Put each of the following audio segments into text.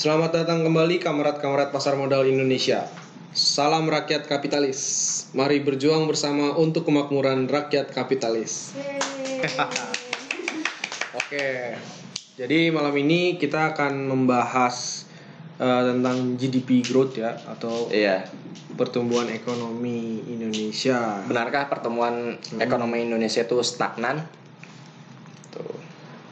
Selamat datang kembali kamerat-kamerat pasar modal Indonesia. Salam rakyat kapitalis. Mari berjuang bersama untuk kemakmuran rakyat kapitalis. Oke. Jadi malam ini kita akan membahas eh, tentang GDP growth ya atau Iya. pertumbuhan ekonomi Indonesia. Benarkah pertemuan ekonomi Indonesia itu stagnan? Tuh.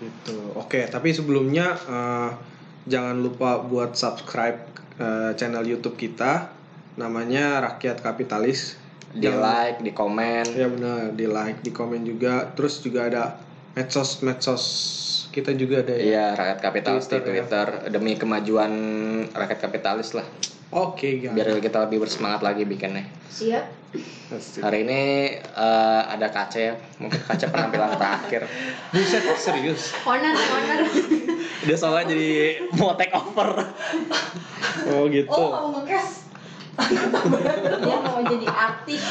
Gitu. Oke, tapi sebelumnya eh, jangan lupa buat subscribe eh, channel YouTube kita. Namanya Rakyat Kapitalis. Di Jangan- like, di komen. Ya benar, di like, di komen juga. Terus juga ada medsos medsos kita juga ada ya. Iya, rakyat kapitalis Twitter, di ya. Twitter demi kemajuan rakyat kapitalis lah. Oke, guys. Biar kita lebih bersemangat lagi bikinnya. Siap. Hari ini eh, ada Kace ya. Mungkin Kace penampilan terakhir. Buset, serius. Honor, honor. Dia soalnya jadi mau take over. Oh gitu. Oh, kamu ngekes. Dia mau jadi artis.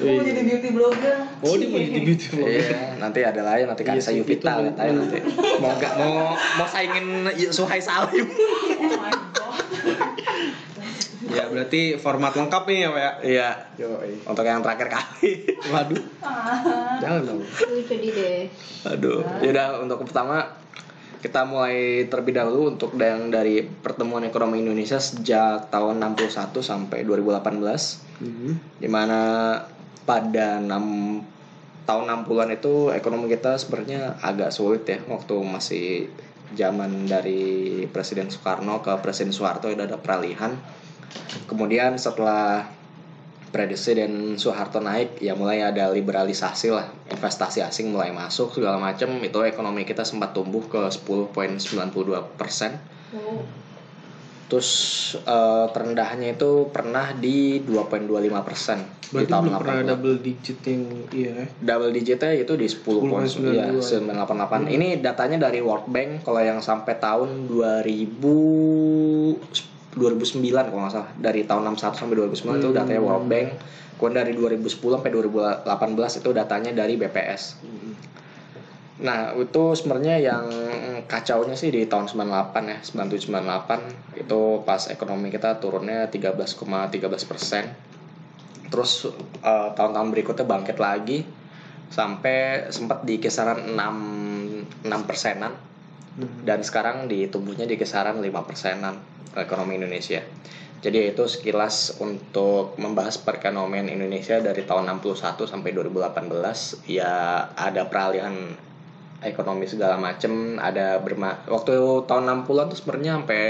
Wih. Mau jadi beauty blogger. Oh, dia mau jadi beauty vlogger. Iya, nanti ada lain nanti Iya, Yupita tuh. lihat aja nanti. Mau nggak mau mau saingin Suhai Salim. Oh. Ya, berarti format lengkap nih ya, Pak ya. Iya. Untuk yang terakhir kali. Waduh. Jangan dong. Itu sedih deh. Aduh. Yaudah untuk pertama kita mulai terlebih dahulu untuk yang dari pertemuan ekonomi Indonesia sejak tahun 61 sampai 2018 Mhm. di mana pada 6 tahun 60-an itu ekonomi kita sebenarnya agak sulit ya waktu masih zaman dari Presiden Soekarno ke Presiden Soeharto itu ada peralihan kemudian setelah Presiden Soeharto naik ya mulai ada liberalisasi lah investasi asing mulai masuk segala macam itu ekonomi kita sempat tumbuh ke 10.92 persen Oh. terus eh, terendahnya itu pernah di 2.25 persen di tahun belum pernah 80. double digit yang iya ya. double digitnya itu di 10 poin 10,92. iya, 988 ini datanya dari World Bank kalau yang sampai tahun 2000 2009 kalau nggak salah. Dari tahun 61 sampai 2009 itu Hmm. datanya World Bank. Kemudian dari 2010 sampai 2018 itu datanya dari BPS Mhm. Nah, itu sebenarnya yang kacaunya sih di tahun 98 ya, 97 98 itu pas ekonomi kita turunnya 13,13 persen. Terus eh, tahun-tahun berikutnya bangkit lagi. Sampai sempat di kisaran 6 6 persenan Mhm. dan sekarang ditumbuhnya di kisaran 5 persenan ekonomi Indonesia. Jadi itu sekilas untuk membahas perekonomian Indonesia dari tahun 61 sampai 2018 ya ada peralihan ekonomi segala macem ada berma waktu tahun 60-an tuh sebenarnya sampai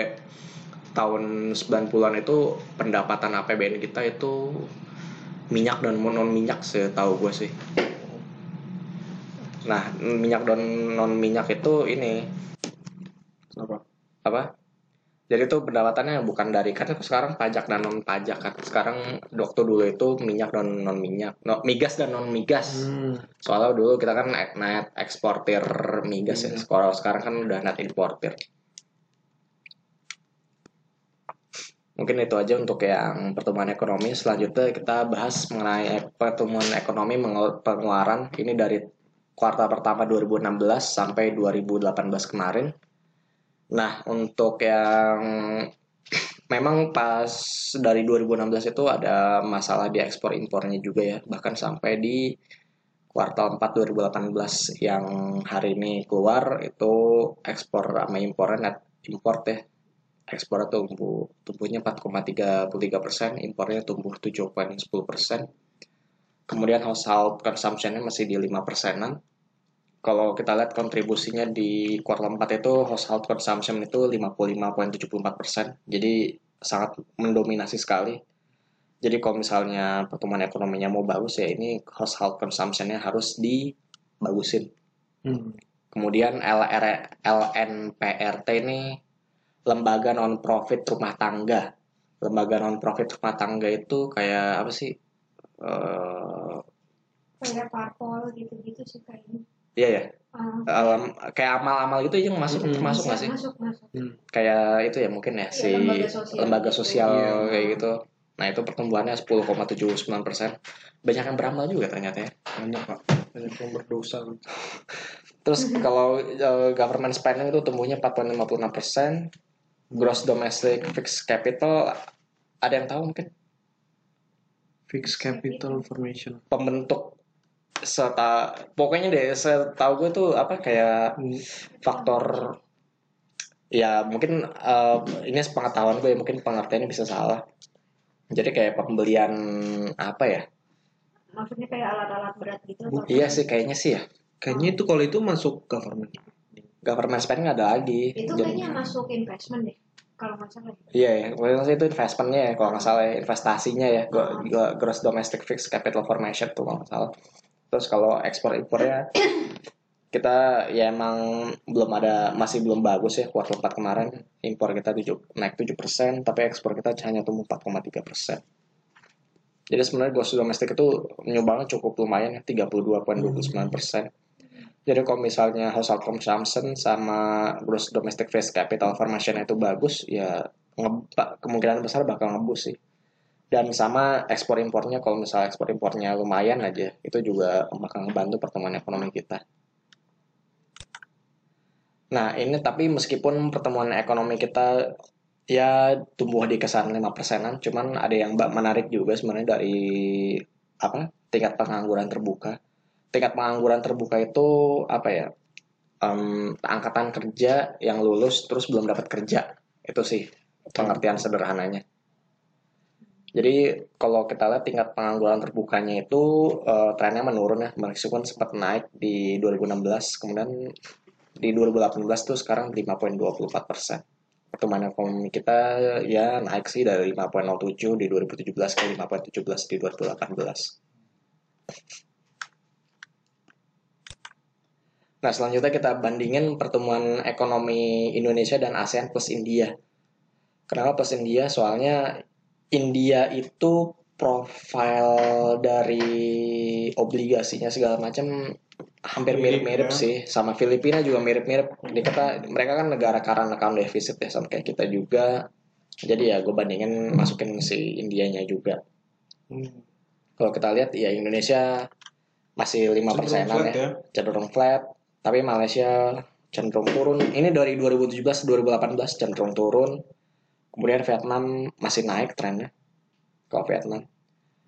tahun 90-an itu pendapatan APBN kita itu minyak dan non minyak setahu gue sih. Nah, minyak dan non minyak itu ini Apa? apa? Jadi itu pendapatannya bukan dari kan sekarang pajak dan non pajak kan. Sekarang waktu dulu itu minyak dan non minyak no, migas dan non migas Hmm. soalnya dulu kita kan net eksportir migas ya. Iya. sekarang sekarang kan udah net importir. Mungkin itu aja untuk yang pertumbuhan ekonomi. Selanjutnya kita bahas mengenai pertumbuhan ekonomi pengeluaran. Ini dari kuartal pertama 2016 sampai 2018 kemarin Nah, untuk yang memang pas dari 2016 itu ada masalah di ekspor impornya juga ya, bahkan sampai di kuartal 4 2018 yang hari ini keluar itu ekspor sama impornya net import ya. Ekspor tumbuh tumbuhnya 4,33 persen, impornya tumbuh 7,10 persen. Kemudian household consumption-nya masih di 5 persenan kalau kita lihat kontribusinya di kuartal 4 itu household consumption itu 55,74%. Jadi sangat mendominasi sekali. Jadi kalau misalnya pertumbuhan ekonominya mau bagus ya ini household consumption-nya harus dibagusin. Hmm. Kemudian LR, LNPRT ini lembaga non profit rumah tangga. Lembaga non profit rumah tangga itu kayak apa sih? Eh, Kayak parpol gitu-gitu sih kayaknya. Iya ya. Ah, Em, kayak amal-amal gitu yang masuk termasuk bisa nggak sih? Masuk, masuk. kayak itu ya mungkin ya Iya, si lembaga sosial lembaga gitu. sosial Iya. kayak gitu. Nah itu pertumbuhannya 10,79 persen. Banyak yang beramal juga ternyata ya. Banyak, Pak. Banyak yang berdosa. Terus kalau eh, government spending itu tumbuhnya 4,56 persen. gross domestic fixed capital ada yang tahu mungkin Fixed capital formation. pembentuk serta pokoknya deh setahu gue tuh apa kayak faktor ya mungkin eh, ini sepengetahuan gue mungkin pengertiannya bisa salah. Jadi kayak pembelian apa ya? Maksudnya kayak alat-alat berat gitu atau iya sih kayaknya sih ya. Kayaknya itu kalau itu masuk government. government spending ada lagi. Itu Jadi- kayaknya masuk investment deh kalau nggak salah. Iya ya, maksudnya sih itu investmentnya ya, kalau nggak salah ya, investasinya ya, Go- go- gross domestic fixed capital formation tuh kalau nggak salah. Terus kalau ekspor impornya kita ya emang belum ada masih belum bagus ya kuartal 4 kemarin. Impor kita 7, naik 7% tapi ekspor kita hanya tumbuh 4,3 persen. Jadi sebenarnya gross domestic itu nyumbangnya cukup lumayan ya 32,29 persen. Jadi kalau misalnya household consumption sama gross domestic fixed capital formation itu bagus ya kemungkinan besar bakal ngebus sih dan sama ekspor impornya kalau misalnya ekspor impornya lumayan aja itu juga bakal ngebantu pertumbuhan ekonomi kita Nah, ini tapi meskipun pertemuan ekonomi kita ya tumbuh di kisaran 5 persenan, cuman ada yang menarik juga sebenarnya dari apa tingkat pengangguran terbuka. Tingkat pengangguran terbuka itu apa ya? Em, angkatan kerja yang lulus terus belum dapat kerja. Itu sih pengertian sederhananya. Jadi kalau kita lihat tingkat pengangguran terbukanya itu eh, trennya menurun ya, meskipun sempat naik di 2016, kemudian di 2018 tuh sekarang 5,24 persen. Pertumbuhan ekonomi kita ya naik sih dari 5,07 di 2017 ke 5,17 di 2018. Nah selanjutnya kita bandingin pertumbuhan ekonomi Indonesia dan ASEAN plus India. Kenapa plus India? Soalnya India itu profil dari obligasinya segala macam hampir Mirip, mirip-mirip ya. sih sama Filipina juga mirip-mirip. Di kata mereka kan negara current account deficit ya sama kayak kita juga. Jadi ya gue bandingin masukin si Indianya juga. Hmm. Kalau kita lihat ya Indonesia masih lima persenan ya, ya. cenderung flat. Tapi Malaysia cenderung turun. Ini dari 2017 2018 cenderung turun. Kemudian Vietnam masih naik trennya. Kalau Vietnam.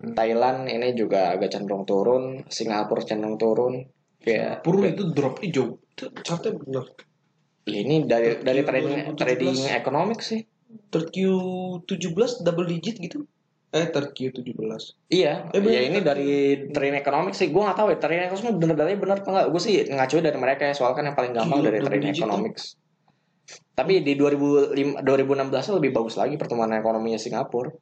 Hmm. Thailand ini juga agak cenderung turun, Singapura cenderung turun. Ya, Pur itu dropnya jauh. Itu Chartnya benar. ini dari dari Q17. trading trading ekonomik sih. Third Q17 double digit gitu. Eh third Q17. Iya, Eh, ya ini dari trading ekonomik sih. Gue nggak tahu ya trading ekonomik bener-bener bener apa enggak. Gue sih ngacu dari mereka ya, soalnya kan yang paling gampang Gila, dari trading economics. Tapi di 2005, 2016 lebih bagus lagi pertumbuhan ekonominya Singapura.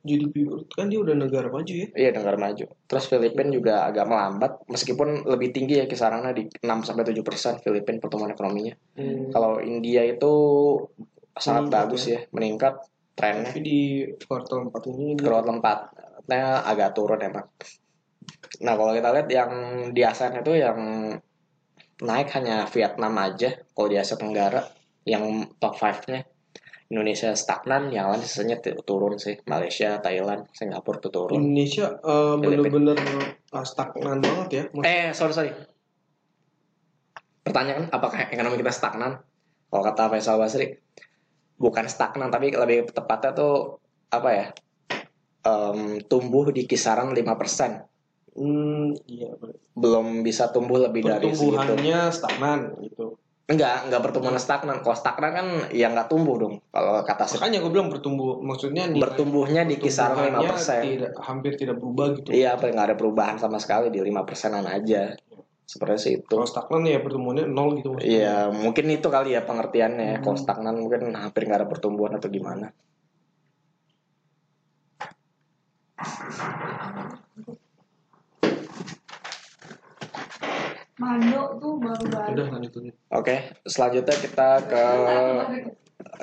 GDP kan dia udah negara maju ya. Iya, negara maju. Terus Filipina juga agak melambat, meskipun lebih tinggi ya kisarannya di 6 sampai 7 persen Filipina pertumbuhan ekonominya. Hmm. Kalau India itu sangat Meningkat bagus ya, meningkat trennya. Tapi di kuartal 4 ini Growth tempatnya agak turun emang. Nah kalau kita lihat yang di ASEAN itu yang naik hanya Vietnam aja kalau di Asia Tenggara yang top 5-nya Indonesia stagnan, yang lain sisanya turun sih. Malaysia, Thailand, Singapura tuh turun. Indonesia eh, bener-bener eh, stagnan banget ya. Mas- Eh, sorry sorry. Pertanyaan apakah ekonomi kita stagnan? Kalau kata Faisal Basri, bukan stagnan tapi lebih tepatnya tuh apa ya? Em, tumbuh di kisaran 5% Hmm, iya. belum bisa tumbuh lebih dari segitu. Pertumbuhannya stagnan gitu. Enggak, enggak pertumbuhan stagnan. Kalau stagnan kan ya nggak tumbuh dong. Kalau kata Sri. Makanya gue bilang bertumbuh, maksudnya nilai bertumbuhnya di kisaran pertumbuhannya 5%. Tidak, hampir tidak berubah gitu. Iya, apa nggak ada perubahan sama sekali di 5 persenan aja. Seperti sih itu. Kalau stagnan ya pertumbuhannya nol gitu maksudnya. Iya, mungkin itu kali ya pengertiannya. Hmm. Kalau stagnan mungkin hampir nggak ada pertumbuhan atau gimana. Mando tuh baru-baru. Udah lanjut lanjut. Oke, selanjutnya kita ke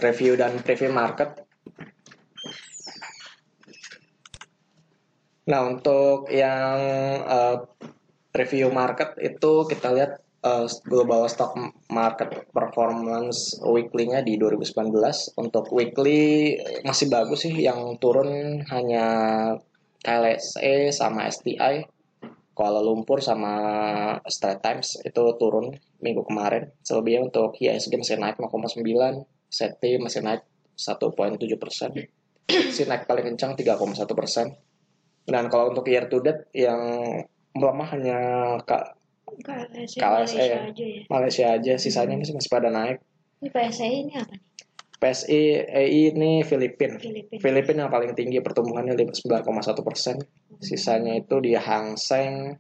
review dan preview market. Nah, untuk yang eh, review market itu kita lihat eh, global stock market performance weekly-nya di 2019. Untuk weekly masih bagus sih, yang turun hanya KLSE sama STI. Kuala Lumpur sama Straits Times itu turun minggu kemarin. Selebihnya untuk IISG masih naik 0,9, SETI masih naik 1.7 persen. Si naik paling kencang 3,1 persen. Dan kalau untuk year to date yang melemah hanya Kak KLSE KLSE. Malaysia aja ya. Malaysia aja, sisanya masih masih pada naik. Ini PSI ini apa nih? PSI EI ini Filipina. Filipina. Filipina yang paling tinggi pertumbuhannya 9,1 persen. Sisanya itu di Hang Seng,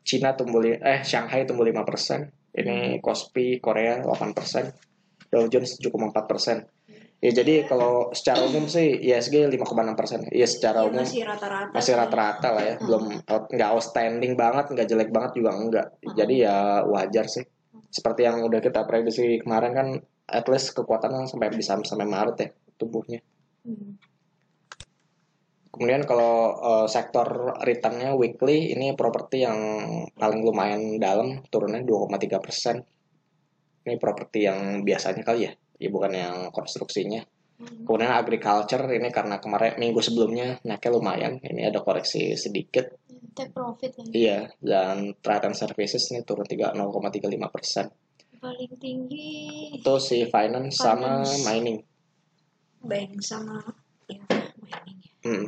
Cina tumbuh li- eh Shanghai tumbuh 5 persen. Ini Kospi Korea 8 persen. Dow Jones 7,4 persen. Ya jadi kalau secara umum sih ISG 5,6 persen. Ya secara Ya, umum masih rata-rata. masih sih. rata-rata lah ya. Belum out- nggak outstanding banget, nggak jelek banget juga enggak. Jadi ya wajar sih. Seperti yang udah kita prediksi kemarin kan at least kekuatan sampai bisa sampai Maret ya tumbuhnya. Hmm. Kemudian kalau eh, sektor returnnya weekly ini properti yang paling lumayan dalam turunnya 2,3 persen. Ini properti yang biasanya kali ya, ya bukan yang konstruksinya. Hmm. Kemudian agriculture ini karena kemarin minggu sebelumnya naiknya lumayan, ini ada koreksi sedikit. Take profit lagi. Iya, dan trade and services ini turun 3 0,35 persen. Paling tinggi Itu si finance sama Finance. mining. bank sama ya mining ya. Hmm.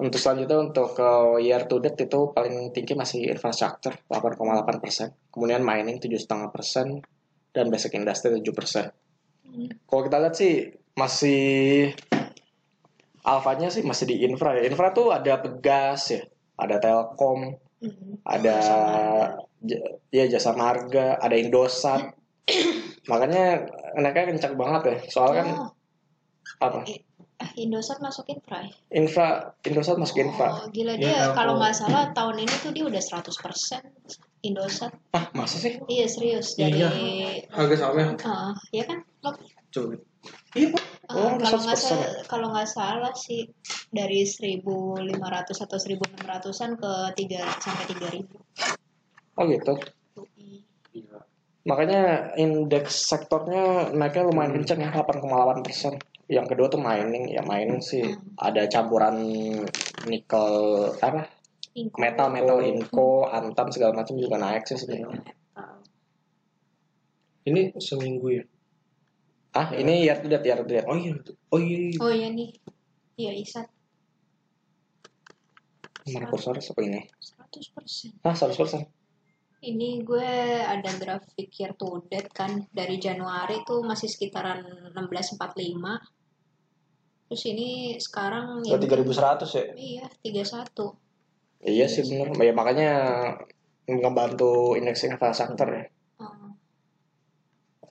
Untuk selanjutnya untuk ke year to date itu paling tinggi masih infrastructure 8,8 persen, kemudian mining 7,5 persen, dan basic industry 7 persen. Hmm. Kalau kita lihat sih masih alfanya sih masih di infra ya. Infra tuh ada pegas ya, ada telkom, Hmm. ada ya jasa marga, ada indosat. Makanya enaknya kencang banget ya. Soalnya kan Oh, apa? ah, Indosat masuk infra ya? Infra, Indosat masuk infra. Oh, gila Ya, dia Telkom. kalau nggak salah tahun ini tuh dia udah 100% Indosat. Ah, masa sih? Iya serius dari Iya. Harga sahamnya Ah, ya kan? Lo- coba. Iya, Pak. Oh, kalau nggak 100% salah kalau nggak salah sih dari 1500 atau 1600-an ke 3 sampai 3000. Oh gitu. Makanya indeks sektornya naiknya lumayan kencang ya 8,8 persen. Yang kedua tuh mining ya mining sih ada campuran nikel apa Inco. metal metal inco antam segala macam juga naik sih sebenarnya. Ini seminggu ya. Ah ini year to year to. Oh iya. Oh iya. iya. Oh iya nih. Iya Isat Mana kursornya apa ini? 100%. Ah 100 persen. Ini gue ada grafik year to date kan dari Januari tuh masih sekitaran 1645. Terus ini sekarang Oh, 3100 ya? Iya, 31. Iya sih benar. Ya makanya ngebantu indeks infrastruktur ya.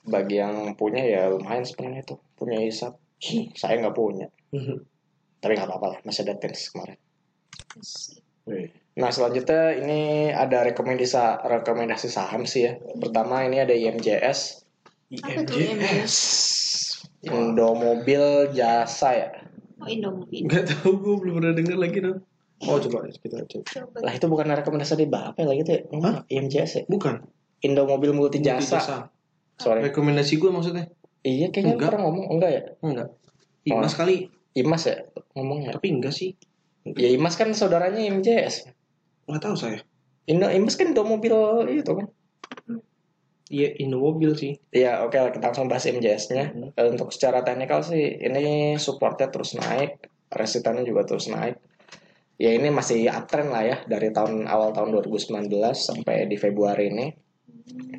Bagi yang punya ya lumayan sebenarnya itu punya hisap. Saya nggak punya. Tapi nggak apa-apa lah, masih ada tens kemarin. Nah selanjutnya ini ada rekomendasi rekomendasi saham sih ya. Pertama ini ada IMJS, IMJS? Indomobil Jasa ya. Oh, Indomie. Enggak tahu gue belum pernah denger lagi dong. Oh coba kita cek. Coba. Lah itu bukan rekomendasi dari Bapak lagi tuh ya? Hah? IMJS ya? Bukan. Indomobil Multi Jasa. Sorry. Rekomendasi gue maksudnya. Iya kayaknya Enggak. pernah ngomong enggak ya? Enggak. Imas kali. Imas ya ngomongnya. Tapi enggak sih. Ya Imas kan saudaranya IMJS. Enggak tahu saya. Indo Imas kan Indomobil itu kan. Iya Indomobil sih. Ya oke lah kita langsung bahas MJS-nya. Hmm. Eh, Untuk secara teknikal sih ini supportnya terus naik, resistannya juga terus naik. Ya ini masih uptrend lah ya dari tahun awal tahun 2019 sampai di Februari ini.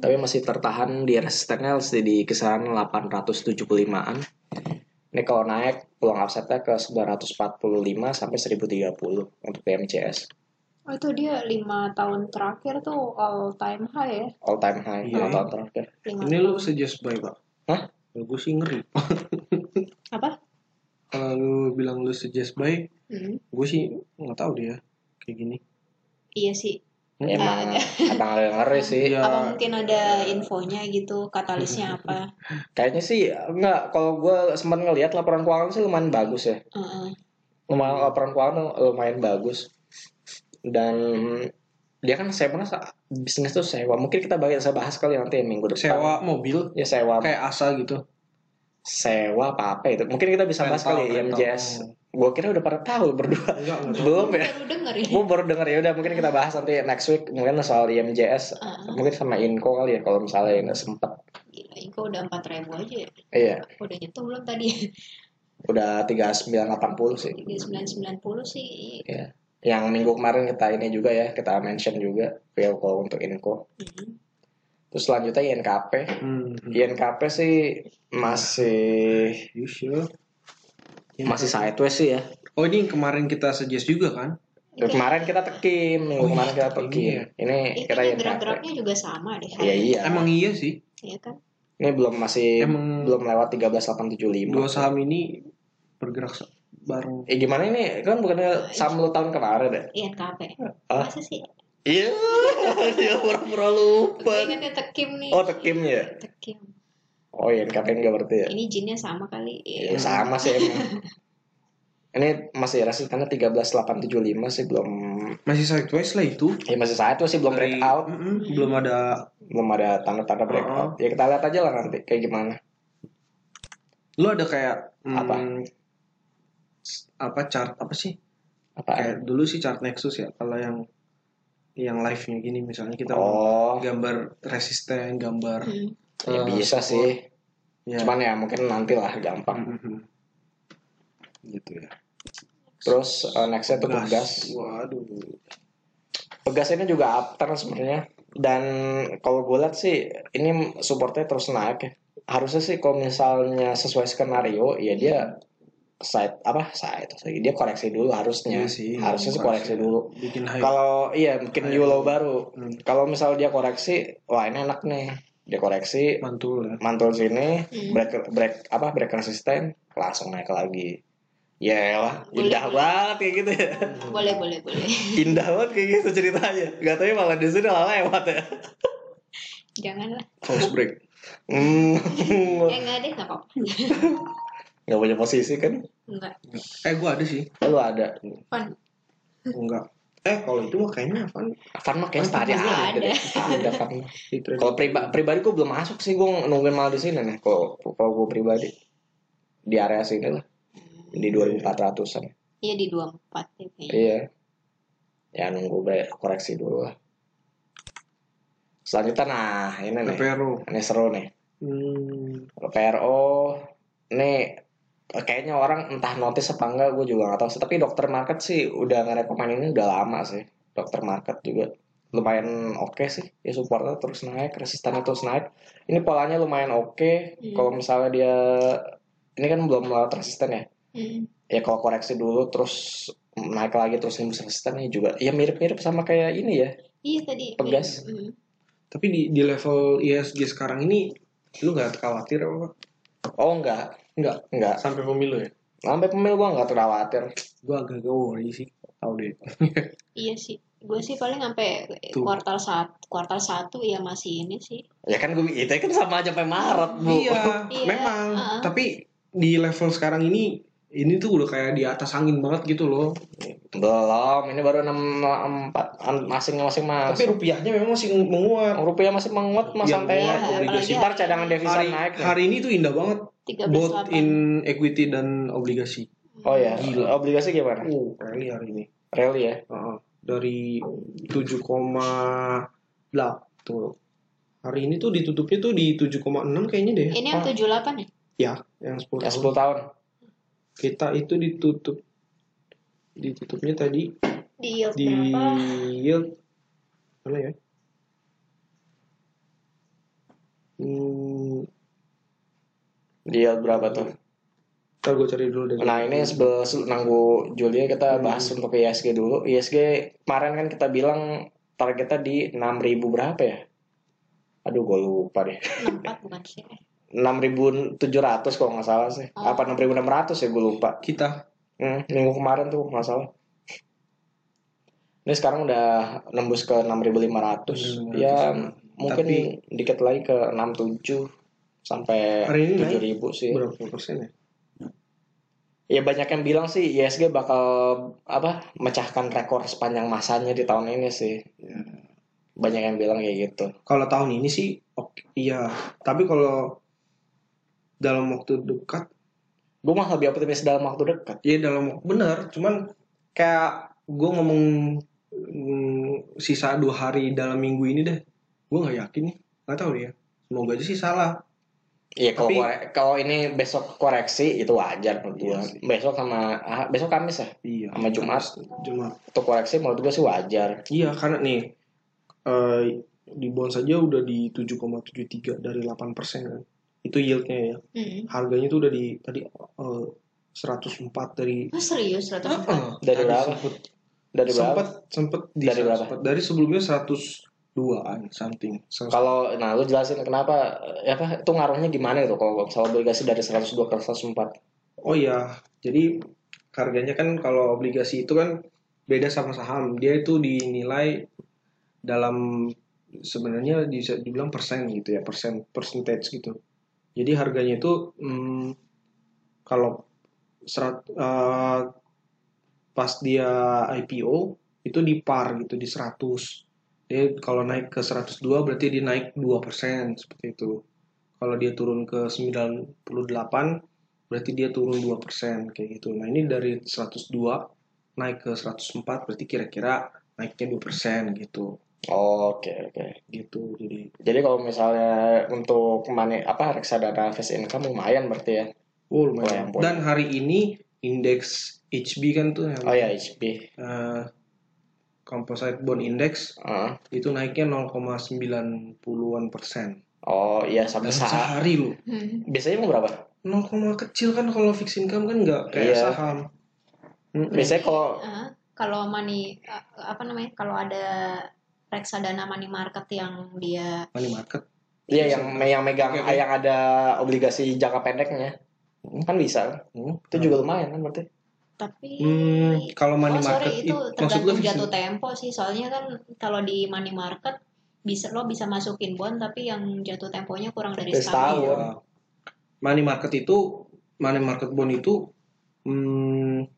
Tapi masih tertahan di resistennya masih di kisaran 875-an. Ini kalau naik peluang upside-nya ke 945 sampai 1030 untuk MJS. Oh, itu dia 5 tahun terakhir tuh all time high ya. All time high Iya. lima tahun terakhir. 5 Ini lu suggest buy pak? Hah? Gue sih ngeri. Apa? Kalau lu bilang lu suggest buy, Hmm. gue sih nggak tahu dia kayak gini. Iya sih. Emang abang ada yang ngeri sih. Iya. Apa mungkin ada infonya gitu, katalisnya apa? Kayaknya sih enggak kalau gue sempat ngelihat laporan keuangan sih lumayan bagus ya. Heeh. Lumayan laporan keuangan lumayan bagus. Dan dia kan saya merasa bisnis tuh sewa. Mungkin kita bahas saya bahas kali nanti minggu depan. Sewa mobil Ya sewa kayak asa gitu. sewa apa apa itu. Mungkin kita bisa bahas Rental, kali ya rental. Gue kira udah pada tahu berdua. Enggak, enggak. Belum ya. Baru denger ya. Gue baru denger ya udah mungkin kita bahas nanti next week mungkin soal IMJS Heeh. mungkin sama Inco kali ya kalau misalnya nggak sempet Iya. Gila, Inko udah 4000 aja ya. Iya, Udah nyentuh belum tadi? udah 3980 sih. 3990 sih. Iya. Yang minggu kemarin kita ini juga ya, kita mention juga Velco untuk Inco. Hmm. Terus selanjutnya INKP. Hmm. INKP sih masih You sure? masih sideways sih ya. Oh ini yang kemarin kita suggest juga kan? Kemarin kita tekim, Oh iya, kemarin kita ini tekim. ya. Ini Ini kita INKP. gerak-geraknya juga sama deh. Iya iya. Emang iya sih. Iya kan? Ini belum masih Emang- belum lewat 13875. Dua saham ini bergerak bareng. Eh gimana ini? Kan bukannya saham lu tahun kemarin deh. INKP. Ah. Masa sih? Iya, dia pura-pura lupa. Ingatnya tekim nih. Oh, tekim ya? Tekim. Oh iya, KPN enggak berarti ya? Ini jinnya sama kali. Ya, sama sih emang. Ini masih resistannya 13875 sih belum Masih sideways lah itu. ya masih satu sih belum Dari- breakout, Mm-mm, Belum ada. belum ada tanda-tanda breakout. Ya kita lihat aja lah nanti kayak gimana. Lu ada kayak mm, Apa? s- Apa chart apa sih? Apa? Kayak dulu sih chart Nexus ya. Kalau yang yang live-nya gini misalnya kita Oh, gambar resisten, gambar Hmm. Ya eh, bisa support. sih. Ya. Cuman ya mungkin nanti lah gampang. Mhm. Gitu ya. Terus eh, nextnya tuh pegas. Waduh. Pegas ini juga upturn sebenarnya. Dan kalau gue lihat sih ini supportnya terus naik ya. Harusnya sih kalau misalnya sesuai skenario ya dia side apa side dia koreksi dulu harusnya. Iya sih. harusnya sih koreksi dulu. Bikin high. Kalau iya bikin High new low low. baru. Hmm. Kalau misal dia koreksi, wah ini enak nih. Dia koreksi, mantul ya. mantul sini, Hmm. break break apa break resisten, langsung naik lagi. Ya lah, indah boleh. banget kayak gitu ya. Boleh, boleh, boleh. Indah banget kayak gitu ceritanya. Gak tau malah di sini malah lewat ya. Janganlah. False break. Hmm. Eh, enggak deh, enggak apa-apa. Gak punya posisi kan? Enggak. Eh gua ada sih. Lu ada. Fun. Enggak. Eh kalau itu mah kayaknya apa? Fan mah kayak tadi ada. ada. Trade. Kalau priba pribadi gue belum masuk sih, gue nungguin malah di sini nih. Kalau kalau gue pribadi di area sini lah, di 2400an. Iya di 24 ya kayaknya. Iya. Ya nunggu koreksi dulu lah. Selanjutnya nah ini nih. PRO. Ini seru nih. Hmm. Kalau PRO nih kayaknya orang entah notice apa enggak gue juga nggak tahu sih. Tapi dokter market sih udah ngerekomen ini udah lama sih. Dokter market juga lumayan oke sih. Ya supportnya terus naik, resistannya terus naik. Ini polanya lumayan oke. Hmm. Kalau misalnya dia ini kan belum lewat resisten ya. Hmm. Ya kalau koreksi dulu terus naik lagi terus nembus resisten ya juga. Ya mirip-mirip sama kayak ini ya. Iya tadi. Pegas. Hmm. Tapi di di level ISG sekarang ini lu nggak khawatir apa? Oh enggak, Enggak. enggak. Sampai pemilu ya? Sampai pemil gua enggak khawatir. Gua agak-agak worry sih. Tahu deh. Iya sih. Gue sih paling sampai kuartal satu, kuartal satu ya masih ini sih. Ya kan gue itu kan sama aja sampai Maret, Bu. iya, Iya, memang. uh-uh. Tapi di level sekarang ini ini tuh udah kayak di atas angin banget gitu loh. Belum, ini baru 6 4 masing-masing Tapi masuk. rupiahnya memang masih menguat. Rupiah masih menguat mas menguat, Iya, obligasi. Ntar cadangan devisa Hari, naik nih. hari ini tuh indah banget. 13 Both in equity dan obligasi. Oh ya, Gila. obligasi gimana? Oh, rally hari ini. Rally ya. Heeh. dari 7,8 tuh. Hari ini tuh ditutupnya tuh di 7,6 kayaknya deh. Ini yang Ah. 78 ya? Ya, yang 10 Ya tahun. 10 tahun. Kita itu ditutup ditutupnya tadi Di yield di berapa? yield mana ya? Hmm, Dia berapa tuh? ntar gue cari dulu deh. Nah ini sebelum nanggu Julia kita bahas untuk ISG dulu. ISG kemarin kan kita bilang targetnya di 6000 berapa ya? Aduh gue lupa deh. 64 bukan sih. 6.700 kalau nggak salah sih. Oh. Apa 6.600 ya gue lupa. Kita Hmm, minggu kemarin tuh nggak salah. Ini sekarang udah nembus ke 6.500. 6.500. Ya mungkin Tapi- dikit lagi ke 67 sampai Hari ini naik 7.000 sih. berapa persen ya? Ya banyak yang bilang sih ISG bakal apa mecahkan rekor sepanjang masanya di tahun ini sih. Ya. Banyak yang bilang kayak gitu. Kalau tahun ini sih oke, iya. Tapi kalau dalam waktu dekat Gue mah lebih optimis dalam waktu dekat. ya dalam bener cuman kayak gue ngomong mm, sisa dua hari dalam minggu ini deh gue nggak yakin nih nggak tahu ya semoga aja sih salah Iya kalau Tapi- kalau ini besok koreksi itu wajar menurut. Iya sih. Besok sama ah, besok Kamis ya. Iya. Sama Jumat. Jumat. Untuk koreksi menurut gua sih wajar. Iya, karena nih eh, di bond saja udah di 7,73 dari 8% kan. Itu yieldnya ya. Hmm. Harganya tuh udah di tadi eh, 104 dari Oh, serius 104? Ah, Dari berapa? Sempet, Dari berapa? sempet, sempet di Dari berapa? 104. Dari sebelumnya 102an something. Kalau nah lu jelasin kenapa ya apa itu ngaruhnya gimana itu kalau misalnya obligasi dari 102 ke 104. Oh iya, jadi harganya kan kalau obligasi itu kan beda sama saham. Dia itu dinilai dalam sebenarnya bisa dibilang persen gitu ya, persen percentage gitu. Jadi harganya itu hmm, kalau serat, eh, pas dia IPO itu di par gitu di 100. Dia kalau naik ke 102 berarti dia naik 2% seperti itu. Kalau dia turun ke 98 berarti dia turun 2% kayak gitu. Nah, ini dari 102 naik ke 104 berarti kira-kira naiknya 2% gitu. Oke oke. Gitu. Jadi Jadi kalau misalnya untuk money apa reksadana fixed income lumayan berarti ya. oh Oh, lumayan. boleh. Dan hari ini indeks HB kan tuh yang Oh ya HB. eh, Composite Bond Index Heeh. itu naiknya 0,90-an persen. Oh iya sampai Dalam saat sehari loh. Hmm. biasanya emang berapa? 0, kecil kan kalau fixed income kan nggak kayak Iya. saham. Biasanya kalau Ah, kalau money ah, apa namanya? Kalau ada reksadana money market yang dia money market. Iya yang yang megang oke. yang ada obligasi jangka pendeknya kan bisa Hmm. itu juga lumayan kan berarti tapi Hmm, kalau money oh market sorry itu tergantung jatuh tempo sih soalnya kan kalau di money market bisa lo bisa masukin bond tapi yang jatuh temponya kurang dari setahun. setahun. Iya. Money market itu money market bond itu hmm,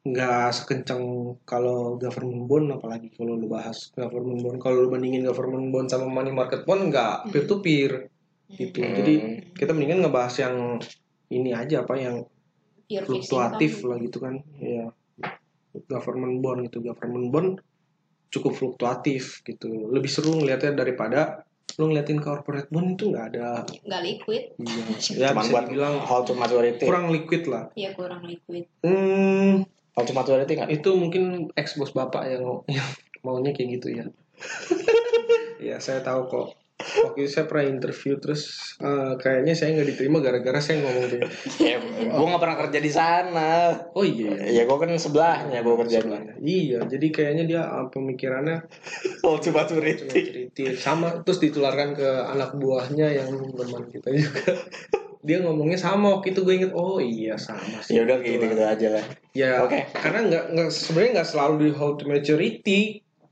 nggak sekencang kalau government bond apalagi kalau lu bahas government bond. Kalau lu bandingin government bond sama money market bond nggak peer to peer gitu. Hmm. jadi kita mendingan ngebahas yang ini aja apa yang fixed fluktuatif lah gitu kan. Ya government bond gitu government bond cukup fluktuatif gitu. Lebih seru ngelihatnya daripada lu ngeliatin corporate bond itu nggak ada. Nggak liquid. Iya, ya cuma buat dibilang hold to maturity. kurang liquid lah. Ya kurang liquid. Hmm, to maturity nggak? Itu mungkin ex bos bapak yang, yang maunya kayak gitu ya. Ya saya tahu kok. Waktu itu saya pernah interview terus eh, kayaknya saya nggak diterima gara-gara saya ngomong kayak ya gue nggak pernah kerja di sana. Oh iya. Ya gue kan sebelahnya gue kerja Iya, jadi kayaknya dia eh, pemikirannya to cuma cerita sama terus ditularkan ke anak buahnya yang teman kita juga. Dia ngomongnya sama waktu itu gue inget oh iya sama sih. ya udah gitu gitu aja lah Ya, Oke. karena nggak nggak sebenarnya nggak selalu di hold to maturity.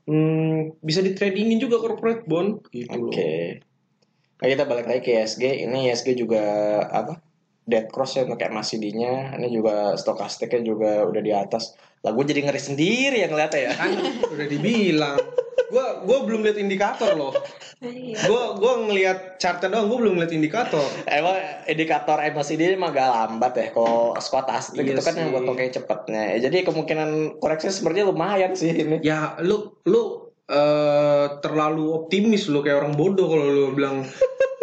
Hmm, bisa di tradingin juga corporate bond gitu oke loh. nah kita balik lagi ke ISG ini ISG juga apa dead cross ya untuk MACD-nya ini juga stokastiknya juga udah di atas. Lah gue jadi ngeri sendiri yang ngeliatnya ya. Kan udah dibilang. Gua gua belum lihat indikator loh. Gua gua ngelihat chartnya doang, gua belum lihat indikator. Emang indikator MACD emang agak lambat ya Kalau stokastik Iya itu kan yang buat kayak cepetnya. Ya, Jadi kemungkinan koreksi sebenarnya lumayan sih ini. Ya lu lu eh, terlalu optimis lu kayak orang bodoh kalau lu bilang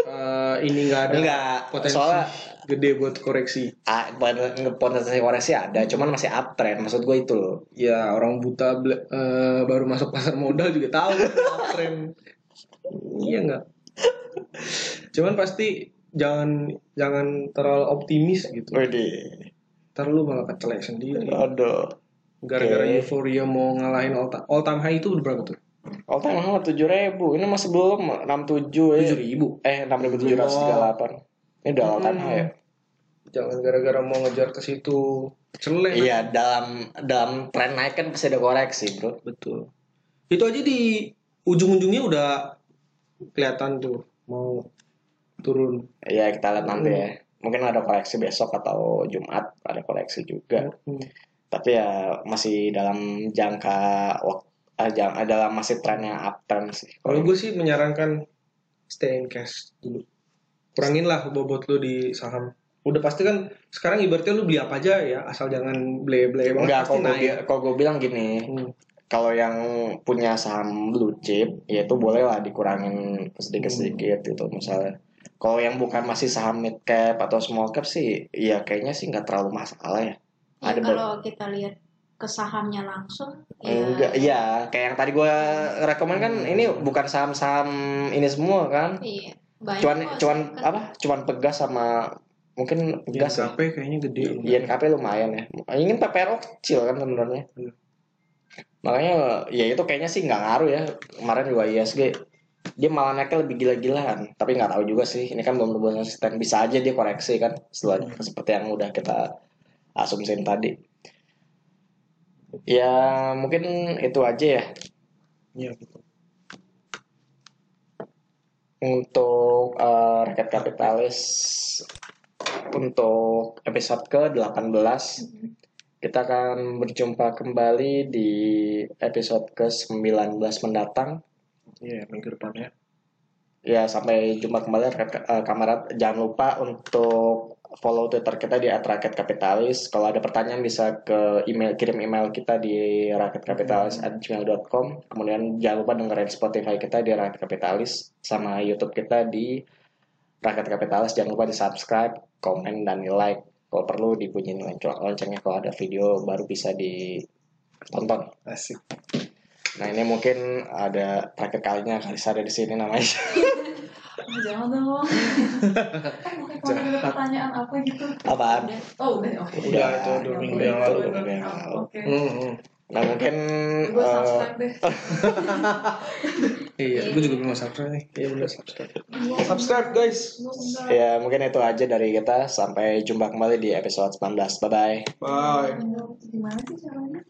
eh, ini nggak ada Enggak potensi. Soalnya gede buat koreksi. ah, poten- potensi koreksi ada Cuman masih uptrend Maksud gue itu loh Ya orang buta eh, baru masuk pasar modal juga tahu tren. iya nggak? Cuman pasti jangan jangan terlalu optimis gitu. Widih Ntar lu malah kecelek sendiri. Aduh Gara-gara Oke. euforia mau ngalahin all, time, all time high itu udah berapa tuh? All time high tujuh ribu, ini masih belum enam tujuh ya. Tujuh ribu. Eh enam ribu tujuh ratus tiga delapan. Ini time high ya. Jangan gara-gara mau ngejar ke situ celek. Iya dalam dalam tren naik kan pasti ada koreksi bro. Betul. Itu aja di ujung-ujungnya udah kelihatan tuh mau turun. Iya kita lihat nanti ya. Mungkin ada koreksi besok atau Jumat ada koreksi juga. Hmm. Tapi ya masih dalam jangka waktu ah, dalam masih tren yang uptrend sih. Kalau gue sih menyarankan stay in cash dulu. Kurangin lah bobot lu di saham. Udah pasti kan sekarang ibaratnya lu beli apa aja ya, asal jangan ble-ble banget Enggak, pasti kalau gue, kalau gue bilang gini, Hmm. kalau yang punya saham blue chip, ya itu boleh lah dikurangin sedikit-sedikit gitu misalnya. Kalau yang bukan masih saham mid cap atau small cap sih, ya kayaknya sih nggak terlalu masalah ya. Ya, Ada ber- kalau kita lihat ke sahamnya langsung, ya Enggak, iya kayak yang tadi gue rekomen kan ini bukan saham-saham ini semua kan. Iya, banyak Cuan kok cuan second. apa? Cuan pegas sama mungkin pegas ya. INKP kayaknya gede. INKP lumayan ya. Ingin PPR kecil kan sebenarnya. Hmm. Makanya ya itu kayaknya sih nggak ngaruh ya. Kemarin juga ISG dia malah naiknya lebih gila-gilaan. Tapi nggak tahu juga sih. Ini kan belum belum konsisten. Bisa aja dia koreksi kan setelah seperti yang udah kita asumsiin tadi. Ya mungkin itu aja ya Iya gitu. Untuk eh, rakyat kapitalis untuk episode ke-18 kita akan berjumpa kembali di episode ke-19 mendatang Iya minggu depan ya. Ya sampai jumpa kembali rakyat eh, kamerat jangan lupa untuk follow twitter kita di @rakyatkapitalis kalau ada pertanyaan bisa ke email kirim email kita di rakyatkapitalis@gmail.com kemudian jangan lupa dengerin Spotify kita di Rakyat Kapitalis sama YouTube kita di Rakyat Kapitalis jangan lupa di subscribe komen dan di like kalau perlu dibunyiin lonceng loncengnya kalau ada video baru bisa ditonton. Asik. Nah ini mungkin ada terakhir kalinya Kalisa ada di sini namanya Oh, jangan dong. kan bukan kalau ada pertanyaan apa gitu. apaan Oh, udah. Oke. Udah, itu dua minggu yang lalu. Dua minggu yang lalu. Oke. Hmm, hmm. Nah mungkin Gue eh, subscribe deh. Iya, gue juga belum subscribe nih. Iya bener subscribe. Subscribe guys. Ya mungkin itu aja dari kita sampai jumpa kembali di episode 19 bye bye Bye. Gimana sih caranya?